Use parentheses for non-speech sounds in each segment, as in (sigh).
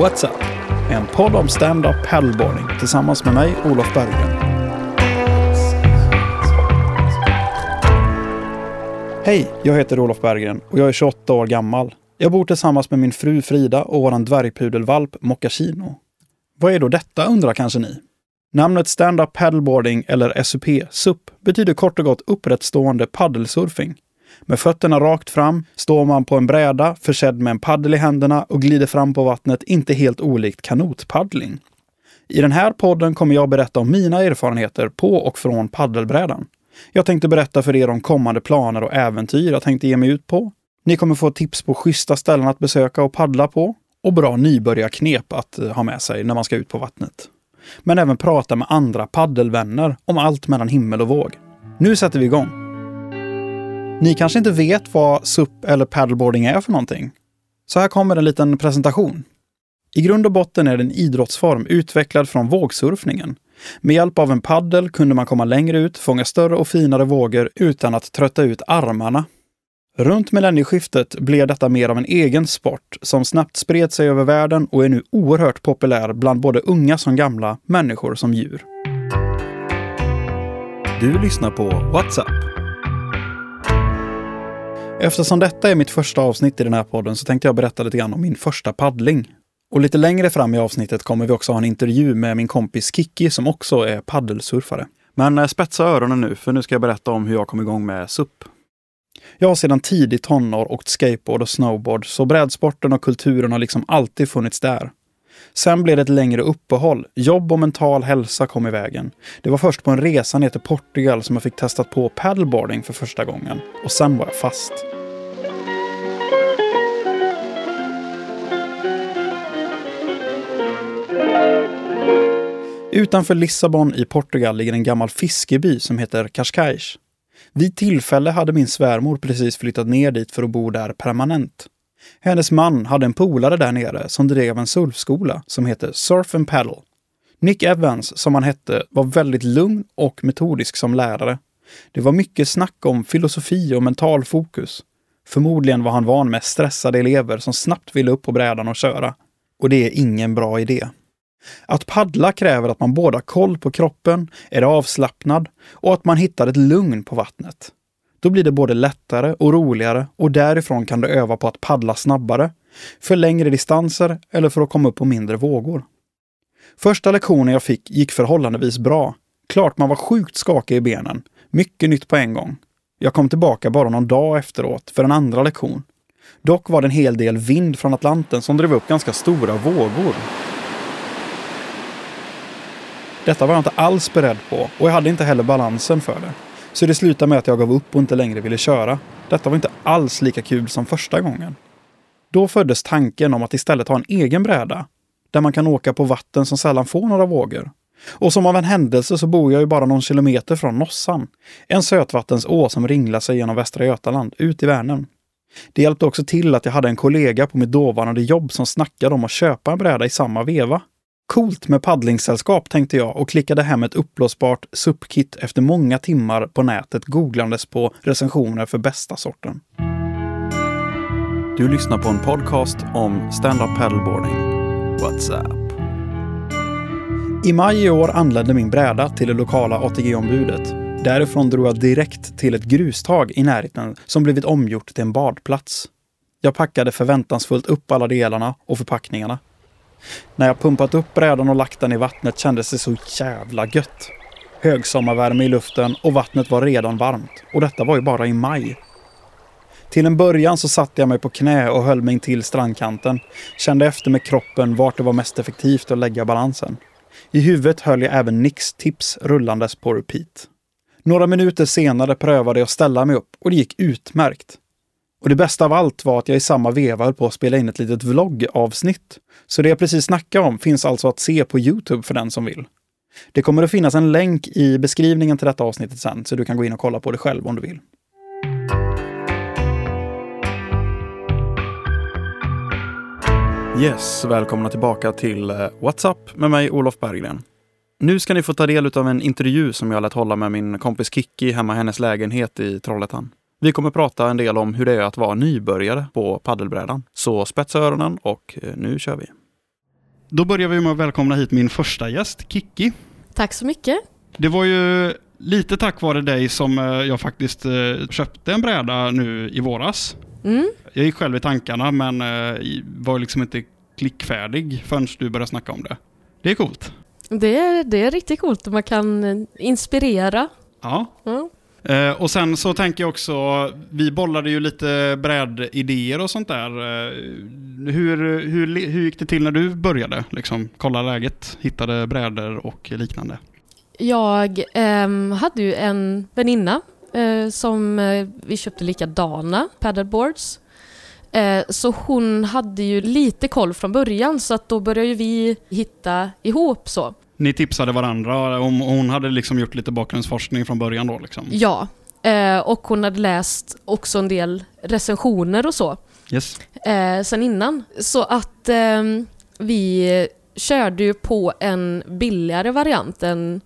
What's Up? En podd om stand-up paddleboarding tillsammans med mig, Olof Berggren. Hej, jag heter Olof Berggren och jag är 28 år gammal. Jag bor tillsammans med min fru Frida och vår dvärgpudelvalp Moccasino. Vad är då detta undrar kanske ni? Namnet stand-up paddleboarding eller SUP, SUP, betyder kort och gott upprättstående paddelsurfing. Med fötterna rakt fram står man på en bräda försedd med en paddel i händerna och glider fram på vattnet, inte helt olikt kanotpaddling. I den här podden kommer jag berätta om mina erfarenheter på och från paddelbrädan. Jag tänkte berätta för er om kommande planer och äventyr jag tänkte ge mig ut på. Ni kommer få tips på schyssta ställen att besöka och paddla på och bra nybörjarknep att eh, ha med sig när man ska ut på vattnet. Men även prata med andra paddelvänner om allt mellan himmel och våg. Nu sätter vi igång! Ni kanske inte vet vad SUP eller paddleboarding är för någonting? Så här kommer en liten presentation. I grund och botten är det en idrottsform utvecklad från vågsurfningen. Med hjälp av en paddel kunde man komma längre ut, fånga större och finare vågor utan att trötta ut armarna. Runt millennieskiftet blev detta mer av en egen sport som snabbt spred sig över världen och är nu oerhört populär bland både unga som gamla, människor som djur. Du lyssnar på WhatsApp. Eftersom detta är mitt första avsnitt i den här podden så tänkte jag berätta lite grann om min första paddling. Och lite längre fram i avsnittet kommer vi också ha en intervju med min kompis Kiki som också är paddelsurfare. Men eh, spetsa öronen nu, för nu ska jag berätta om hur jag kom igång med SUP. Jag har sedan tidigt tonår åkt skateboard och snowboard, så brädsporten och kulturen har liksom alltid funnits där. Sen blev det ett längre uppehåll. Jobb och mental hälsa kom i vägen. Det var först på en resa ner till Portugal som jag fick testat på paddleboarding för första gången. Och sen var jag fast. Utanför Lissabon i Portugal ligger en gammal fiskeby som heter Cascais. Vid tillfälle hade min svärmor precis flyttat ner dit för att bo där permanent. Hennes man hade en polare där nere som drev en surfskola som heter Surf and Paddle. Nick Evans, som han hette, var väldigt lugn och metodisk som lärare. Det var mycket snack om filosofi och mental fokus. Förmodligen var han van med stressade elever som snabbt ville upp på brädan och köra. Och det är ingen bra idé. Att paddla kräver att man både har koll på kroppen, är avslappnad och att man hittar ett lugn på vattnet. Då blir det både lättare och roligare och därifrån kan du öva på att paddla snabbare, för längre distanser eller för att komma upp på mindre vågor. Första lektionen jag fick gick förhållandevis bra. Klart man var sjukt skakig i benen. Mycket nytt på en gång. Jag kom tillbaka bara någon dag efteråt för en andra lektion. Dock var det en hel del vind från Atlanten som drev upp ganska stora vågor. Detta var jag inte alls beredd på och jag hade inte heller balansen för det. Så det slutade med att jag gav upp och inte längre ville köra. Detta var inte alls lika kul som första gången. Då föddes tanken om att istället ha en egen bräda, där man kan åka på vatten som sällan får några vågor. Och som av en händelse så bor jag ju bara någon kilometer från Nossan, en sötvattenså som ringlar sig genom Västra Götaland, ut i Vänern. Det hjälpte också till att jag hade en kollega på mitt dåvarande jobb som snackade om att köpa en bräda i samma veva. Coolt med paddlingssällskap tänkte jag och klickade hem ett uppblåsbart SUP-kit efter många timmar på nätet googlandes på recensioner för bästa sorten. Du lyssnar på en podcast om stand-up paddleboarding. What's up? I maj i år anlände min bräda till det lokala ATG-ombudet. Därifrån drog jag direkt till ett grustag i närheten som blivit omgjort till en badplats. Jag packade förväntansfullt upp alla delarna och förpackningarna när jag pumpat upp brädan och lagt den i vattnet kändes det så jävla gött. Högsommarvärme i luften och vattnet var redan varmt. Och detta var ju bara i maj. Till en början så satte jag mig på knä och höll mig till strandkanten. Kände efter med kroppen vart det var mest effektivt att lägga balansen. I huvudet höll jag även Nicks tips rullandes på repeat. Några minuter senare prövade jag att ställa mig upp och det gick utmärkt. Och det bästa av allt var att jag i samma veva höll på att spela in ett litet vloggavsnitt. Så det jag precis snackade om finns alltså att se på Youtube för den som vill. Det kommer att finnas en länk i beskrivningen till detta avsnittet sen, så du kan gå in och kolla på det själv om du vill. Yes, välkomna tillbaka till eh, What's WhatsApp med mig Olof Berggren. Nu ska ni få ta del av en intervju som jag lät hålla med min kompis Kiki hemma i hennes lägenhet i Trollhättan. Vi kommer prata en del om hur det är att vara nybörjare på paddelbrädan. Så spetsa öronen och eh, nu kör vi! Då börjar vi med att välkomna hit min första gäst, Kikki. Tack så mycket. Det var ju lite tack vare dig som eh, jag faktiskt eh, köpte en bräda nu i våras. Mm. Jag gick själv i tankarna men var liksom inte klickfärdig förrän du började snacka om det. Det är coolt. Det, är, det är riktigt coolt. Man kan inspirera. Ja. Ja. Eh, och sen så tänker jag också, vi bollade ju lite brädidéer och sånt där. Eh, hur, hur, hur gick det till när du började? Liksom, kolla läget, hittade brädor och liknande. Jag eh, hade ju en väninna eh, som eh, vi köpte likadana paddleboards. Eh, så hon hade ju lite koll från början så att då började ju vi hitta ihop så. Ni tipsade varandra, om hon hade liksom gjort lite bakgrundsforskning från början då liksom? Ja, eh, och hon hade läst också en del recensioner och så Yes. eh, sen innan. Så att ehm, vi körde ju på en billigare variant, en,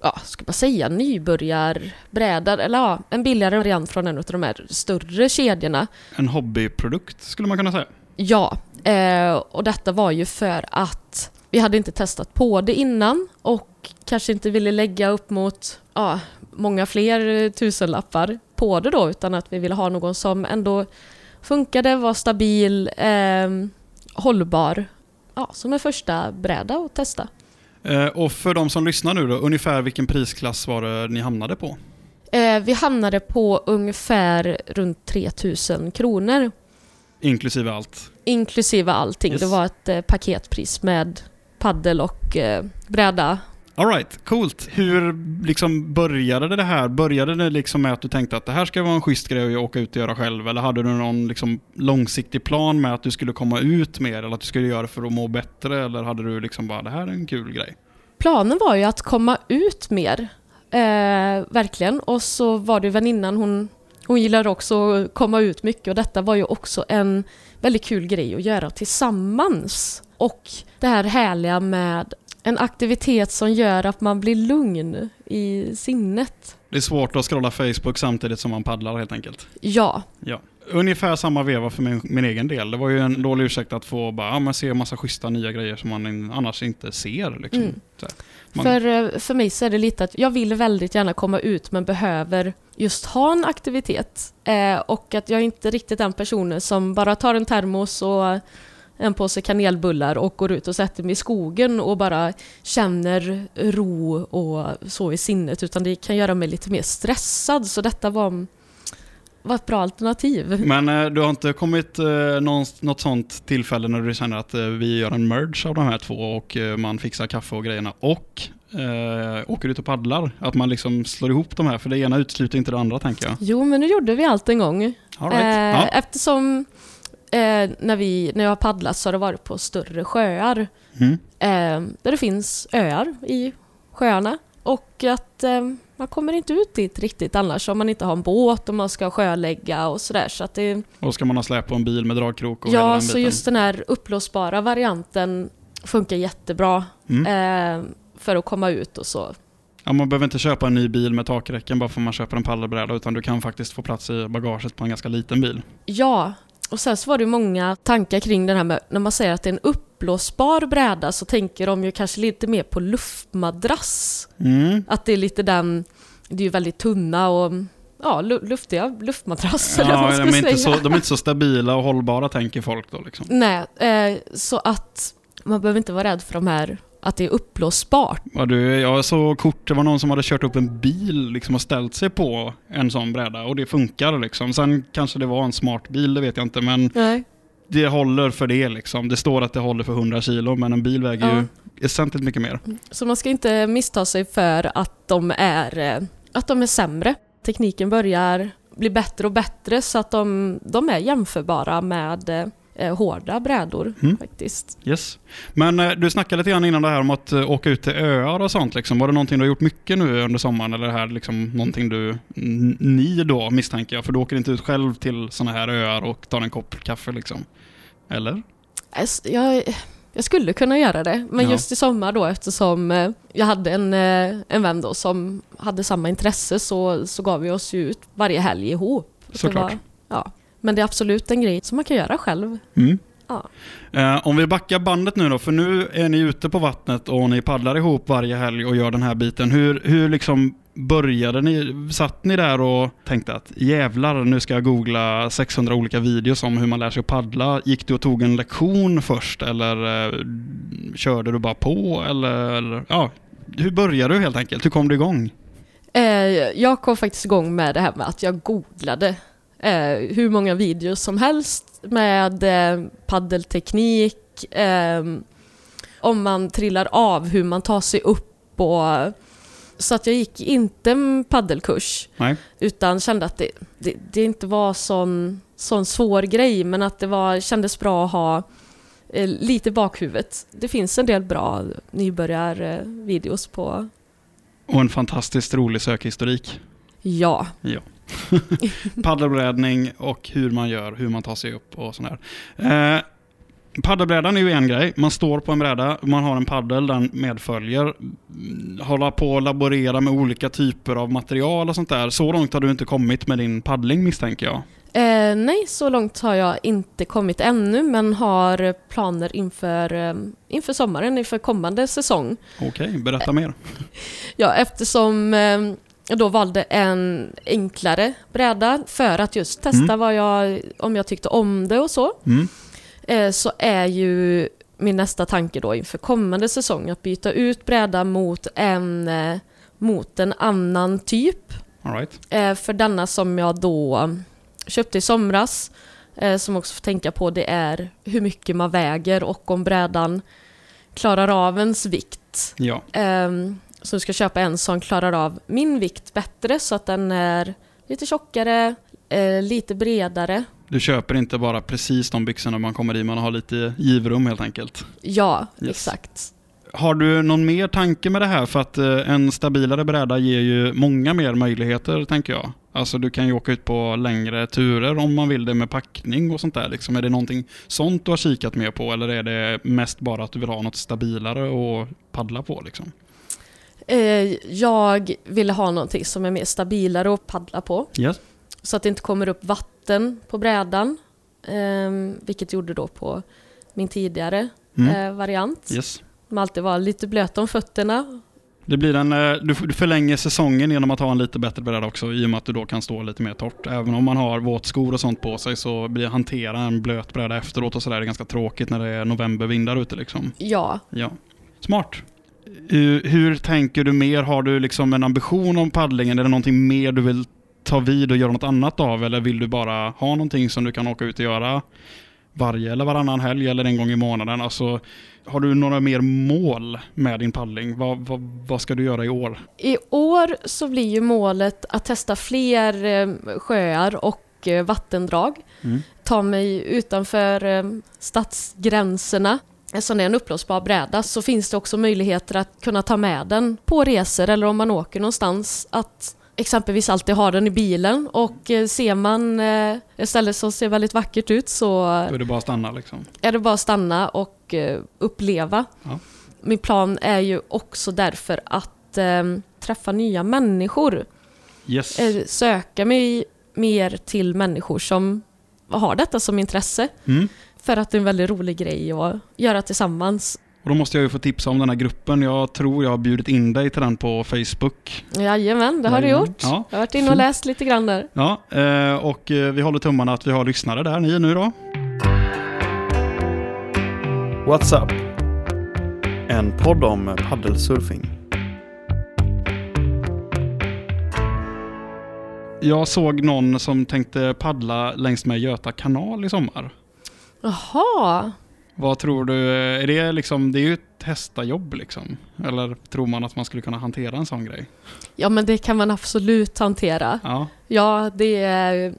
ja, ska man säga nybörjarbräda, eller ja, en billigare variant från en av de här större kedjorna. En hobbyprodukt skulle man kunna säga. Ja, eh, och detta var ju för att vi hade inte testat på det innan och kanske inte ville lägga upp mot ja, många fler tusenlappar på det då, utan att vi ville ha någon som ändå funkade, var stabil, eh, hållbar, ja, som en första bräda att testa. Eh, och för de som lyssnar nu då, ungefär vilken prisklass var det ni hamnade på? Eh, vi hamnade på ungefär runt 3000 kronor, Inklusive allt. inklusive allting. Yes. Det var ett eh, paketpris med paddel och bräda Alright, coolt. Hur liksom började det här? Började det liksom med att du tänkte att det här ska vara en schysst grej att åka ut och göra själv? Eller hade du någon liksom långsiktig plan med att du skulle komma ut mer? Eller att du skulle göra det för att må bättre? Eller hade du liksom bara, det här är en kul grej? Planen var ju att komma ut mer, eh, verkligen. Och så var det väninnan, hon, hon gillar också att komma ut mycket och detta var ju också en väldigt kul grej att göra tillsammans. Och det här härliga med en aktivitet som gör att man blir lugn i sinnet. Det är svårt att scrolla Facebook samtidigt som man paddlar helt enkelt. Ja, Ja. Ungefär samma veva för min, min egen del. Det var ju en dålig ursäkt att få bara, ja, man se en massa schyssta nya grejer som man annars inte ser. Liksom. Mm. Man, för, eh, för mig så är det lite att jag vill väldigt gärna komma ut men behöver just ha en aktivitet. Eh, och att jag är inte riktigt den personen som bara tar en termos och en påse kanelbullar och går ut och sätter mig i skogen och bara känner ro och så i sinnet utan det kan göra mig lite mer stressad så detta var, var ett bra alternativ. Men eh, du har inte kommit eh, något sånt tillfälle när du känner att eh, vi gör en merge av de här två och man fixar kaffe och grejerna och eh, åker ut och paddlar? Att man liksom slår ihop de här, för det ena utesluter inte det andra tänker jag. Jo men nu gjorde vi allt en gång. All right. Eh, ja. Eftersom eh, när, vi, när jag har paddlat så har det varit på större sjöar. mm. Eh, där det finns öar i sjöarna. Och att eh, man kommer inte ut dit riktigt annars om man inte har en båt och man ska sjölägga och sådär. Så att det, Och ska man ha släp på en bil med dragkrok och ja, så biten. just den här upplåsbara varianten funkar jättebra Mm. eh, för att komma ut och så. Ja, man behöver inte köpa en ny bil med takräcken bara för att man köper en paddelbräda utan du kan faktiskt få plats i bagaget på en ganska liten bil. Ja, och sen så var det många tankar kring den här med, när man säger att det är en uppblåsbar bräda så tänker de ju kanske lite mer på luftmadrass. Mm. Att det är lite den, det är ju väldigt tunna och ja, lu- luftiga luftmadrasser Ja, de, är inte så, de är inte så stabila och hållbara tänker folk då liksom. Nej, eh, så att man behöver inte vara rädd för de här, att det är uppblåsbart. Ja, du, jag såg kort, det var någon som hade kört upp en bil liksom och ställt sig på en sån bräda och det funkar liksom. Sen kanske det var en smart bil, det vet jag inte, men Nej. det håller för det liksom. Det står att det håller för 100 kilo, men en bil väger Ja. ju väsentligt mycket mer. Så man ska inte missta sig för att de är, eh, att de är sämre. Tekniken börjar bli bättre och bättre så att de, de är jämförbara med eh, hårda brädor Mm. faktiskt. Yes. Men eh, du snackade lite grann innan det här om att eh, åka ut till öar och sånt. Liksom. Var det någonting du har gjort mycket nu under sommaren eller det här liksom någonting du, ni då misstänker jag? För du åker inte ut själv till såna här öar och tar en kopp kaffe liksom? Eller? Alltså, Jag, jag skulle kunna göra det, men Ja. just i sommar då eftersom eh, jag hade en, eh, en vän då som hade samma intresse så, så gav vi oss ju ut varje helg ihop. Såklart. var- ja. Men det är absolut en grej som man kan göra själv. Mm. Ja. Eh, om vi backar bandet nu då, för nu är ni ute på vattnet och ni paddlar ihop varje helg och gör den här biten. Hur, hur liksom började ni? Satt ni där och tänkte att jävlar, nu ska jag googla 600 olika videos om hur man lär sig att paddla. Gick du och tog en lektion först eller eh, körde du bara på? Eller, ja, hur började du helt enkelt? Hur kom du igång? Eh, jag kom faktiskt igång med det här med att jag googlade eh, hur många videos som helst med eh, paddelteknik, eh, om man trillar av, hur man tar sig upp och så att jag gick inte en paddelkurs Nej. utan kände att det, det, det inte var sån, sån svår grej men att det var, kändes bra att ha eh, lite i bakhuvudet. Det finns en del bra nybörjarvideos på Och en fantastiskt rolig sökhistorik. Ja, (laughs) Paddelbrädning och hur man gör, hur man tar sig upp och sånt där. Eh, paddelbrädan är ju en grej. Man står på en bräda, man har en paddel, den medföljer. Mm, Hålla på och laborera med olika typer av material och sånt där. Så långt har du inte kommit med din paddling misstänker jag. Eh, nej, så långt har jag inte kommit ännu men har planer inför, eh, inför sommaren, inför kommande säsong. Okej, berätta mer. (laughs) Ja, eftersom eh, då valde en enklare bräda för att just testa Mm. jag, om jag tyckte om det och så. Mm. Eh, så är ju min nästa tanke då inför kommande säsong att byta ut bräda mot en, eh, mot en annan typ. Right. Eh, för denna som jag då köpte i somras, som också får tänka på det är hur mycket man väger och om brädan klarar av ens vikt. Ja, Ehm, så du ska köpa en som klarar av min vikt bättre så att den är lite tjockare, eh, lite bredare. du köper inte bara precis de byxorna man kommer i, man har lite givrum helt enkelt. Ja, Yes. exakt. Har du någon mer tanke med det här? För att eh, en stabilare bräda ger ju många mer möjligheter, tänker jag. Alltså du kan ju åka ut på längre turer om man vill det med packning och sånt där. Liksom. Är det någonting sånt du har kikat mer på eller är det mest bara att du vill ha något stabilare att paddla på? Liksom? Eh, jag ville ha någonting som är mer stabilare att paddla på. Yes. Så att det inte kommer upp vatten på brädan. ehm, vilket gjorde då på min tidigare Mm. eh, variant. Yes. De alltid var lite blöta om fötterna. Det blir en, eh, du förlänger säsongen genom att ha en lite bättre bräda också i och med att du då kan stå lite mer torrt. Även om man har våtskor och sånt på sig så blir hantera en blöt bräda efteråt och sådär är ganska tråkigt när det är novembervindar ute liksom. Ja, Ja, smart. Hur, hur tänker du mer? Har du liksom en ambition om paddlingen? Är det någonting mer du vill ta vid och göra något annat av? Eller vill du bara ha någonting som du kan åka ut och göra varje eller varannan helg eller en gång i månaden? Alltså, har du några mer mål med din paddling? Vad, vad, vad ska du göra i år? i år så blir ju målet att testa fler eh, sjöar och eh, vattendrag. Mm. Ta mig utanför eh, stadsgränserna. Eftersom det är en uppblåsbar bräda så finns det också möjligheter att kunna ta med den på resor eller om man åker någonstans. Att exempelvis alltid ha den i bilen och eh, ser man eh, ett ställe som ser väldigt vackert ut så Då är det bara att stanna liksom. är det bara att stanna och eh, uppleva. Ja. Min plan är ju också därför att eh, träffa nya människor. Yes. Eh, söka mig mer till människor som har detta som intresse. Mm. För att det är en väldigt rolig grej att göra tillsammans. Och då måste jag ju få tipsa om den här gruppen. Jag tror jag har bjudit in dig till den på Facebook. Jajamän, det har du Jajamän. gjort. Ja. Jag har varit inne och läst lite grann där. Ja, eh, och eh, vi håller tummarna att vi har lyssnare där, ni nu då. What's up? En podd om paddelsurfing. Jag såg någon som tänkte paddla längs med Göta kanal i sommar. Jaha, Vad tror du? Är det liksom, det är ju ett testajobb liksom. Eller tror man att man skulle kunna hantera en sån grej? ja men det kan man absolut hantera. Ja, Ja, det är...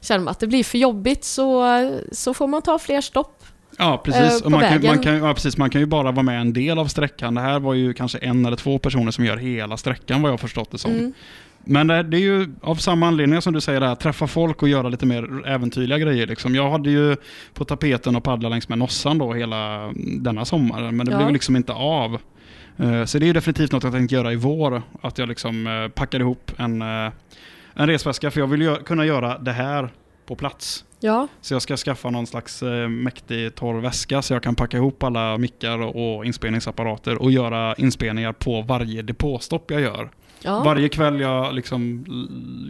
Känner man att det blir för jobbigt så, så får man ta fler stopp. ja precis. Eh, man, kan, man, kan, ja, precis. man kan ju bara vara med en del av sträckan. Det här var ju kanske en eller två personer som gör hela sträckan vad jag förstått det som. Mm. Men det, det är ju av samma anledning som du säger där, träffa folk och göra lite mer äventyrliga grejer. Liksom. Jag hade ju på tapeten att paddla längs med Nossan då hela denna sommaren, men det Ja. blev liksom inte av. Eh, Så det är ju definitivt något jag tänkt göra i vår, att jag liksom eh, packar ihop en, eh, en resväska, för jag vill gö- kunna göra det här på plats. Ja, Så jag ska skaffa någon slags eh, mäktig torr väska så jag kan packa ihop alla mickar och inspelningsapparater och göra inspelningar på varje depåstopp jag gör. Ja. Varje kväll jag liksom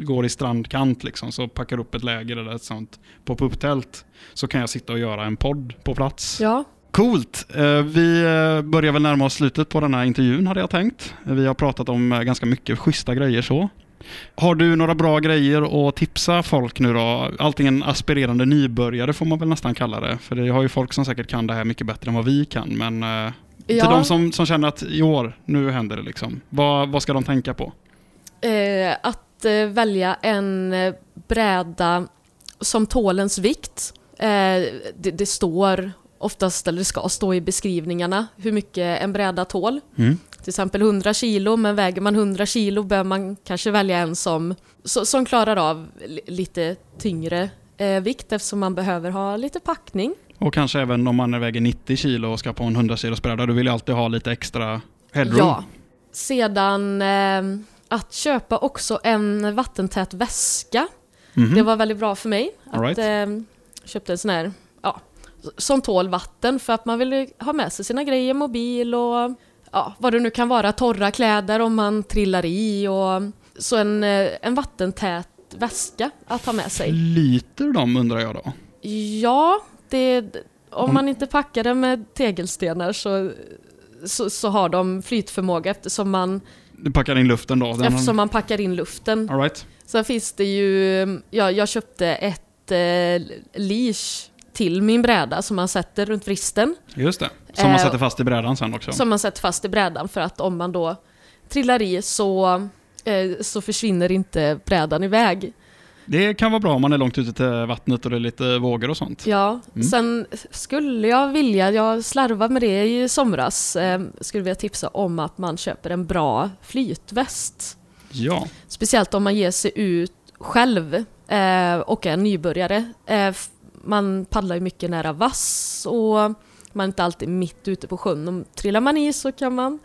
går i strandkant liksom, så packar upp ett läger eller ett sånt pop-up-tält så kan jag sitta och göra en podd på plats. ja. Coolt! Eh, Vi eh, börjar väl närma oss slutet på den här intervjun hade jag tänkt. Vi har pratat om eh, ganska mycket schyssta grejer så. Har du några bra grejer att tipsa folk nu då? Antingen aspirerande nybörjare får man väl nästan kalla det. För det har ju folk som säkert kan det här mycket bättre än vad vi kan. Men eh, till ja. de som, som känner att i år, nu händer det liksom. Vad, vad ska de tänka på? Eh, att eh, välja en eh, bräda som tål ens vikt. Eh, det, det står oftast, eller det ska stå i beskrivningarna, hur mycket en bräda tål. Mm. Till exempel 100 kilo, men väger man 100 kilo bör man kanske välja en som, så, som klarar av li- lite tyngre eh, vikt eftersom man behöver ha lite packning. Och kanske även om man väger 90 kilo och ska på en 100 kilos bräda, du vill ju alltid ha lite extra headroom. Ja. Sedan eh, att köpa också en vattentät väska. Mhm. Det var väldigt bra för mig. All Att right. eh, köpte en sån här, ja, som tål vatten för att man vill ha med sig sina grejer, mobil och ja, vad det nu kan vara, torra kläder om man trillar i och så en, eh, en vattentät väska att ha med sig. Flyter de undrar jag då? Ja, det, om man inte packar det med tegelstenar så, så, så har de flytförmåga eftersom man, Du packar in luften då? Eftersom man packar in luften. All right. Sen finns det ju, ja, jag köpte ett eh, leash till min bräda som man sätter runt vristen. Just det. Som man Eh, sätter fast i brädan sen också. Som man sätter fast i brädan för att om man då trillar i så, eh, så försvinner inte brädan iväg. Det kan vara bra om man är långt ute till vattnet och det är lite vågor och sånt. Ja, Mm. sen skulle jag vilja, jag slarvade med det i somras, eh, skulle vilja tipsa om att man köper en bra flytväst. Ja. Speciellt om man ger sig ut själv eh, och är nybörjare. Eh, man paddlar ju mycket nära vass och man är inte alltid mitt ute på sjön. Om trillar man i så kan man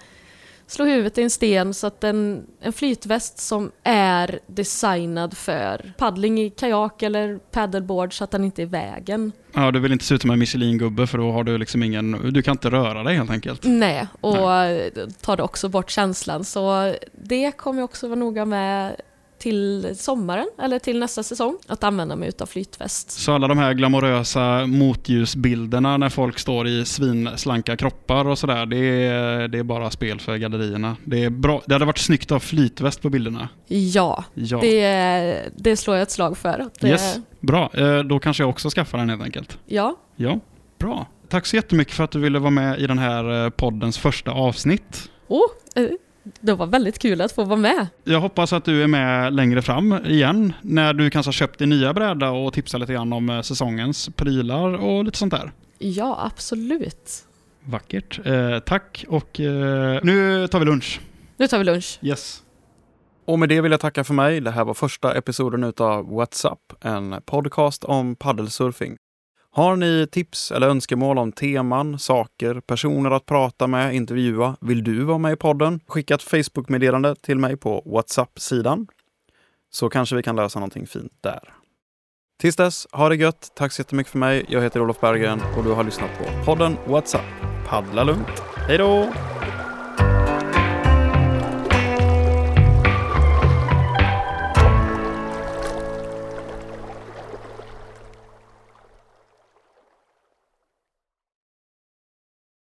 slå huvudet i en sten så att en, en flytväst som är designad för paddling i kajak eller paddleboard så att den inte är i vägen. ja, du vill inte se ut som en Michelin-gubbe för då har du liksom ingen... Du kan inte röra dig helt enkelt. Nej, och eh, tar det också bort känslan. Så det kommer jag också vara noga med till sommaren, eller till nästa säsong, att använda mig utav flytväst. Så alla de här glamorösa motljusbilderna när folk står i svinslanka kroppar och sådär, det är, det är bara spel för gallerierna. Det, är bra. det hade varit snyggt att ha flytväst på bilderna. Ja, Ja. det, det slår jag ett slag för. Det, Yes, bra. Eh, Då kanske jag också skaffar den helt enkelt. Ja, Ja, bra. Tack så jättemycket för att du ville vara med i den här eh, poddens första avsnitt. oh, det var väldigt kul att få vara med. Jag hoppas att du är med längre fram igen när du kanske har köpt din nya bräda och tipsar lite grann om eh, säsongens prylar och lite sånt där. Ja, absolut. Vackert. Eh, tack och eh, nu tar vi lunch. Nu tar vi lunch. Yes. Och med det vill jag tacka för mig. Det här var första episoden utav WhatsApp, en podcast om paddelsurfing. Har ni tips eller önskemål om teman, saker, personer att prata med, intervjua? Vill du vara med i podden? Skicka ett Facebook-meddelande till mig på WhatsApp-sidan. Så kanske vi kan lösa någonting fint där. Tills dess, ha det gött. Tack så jättemycket för mig. Jag heter Olof Berggren och du har lyssnat på podden WhatsApp. Paddla lugnt. Hej då!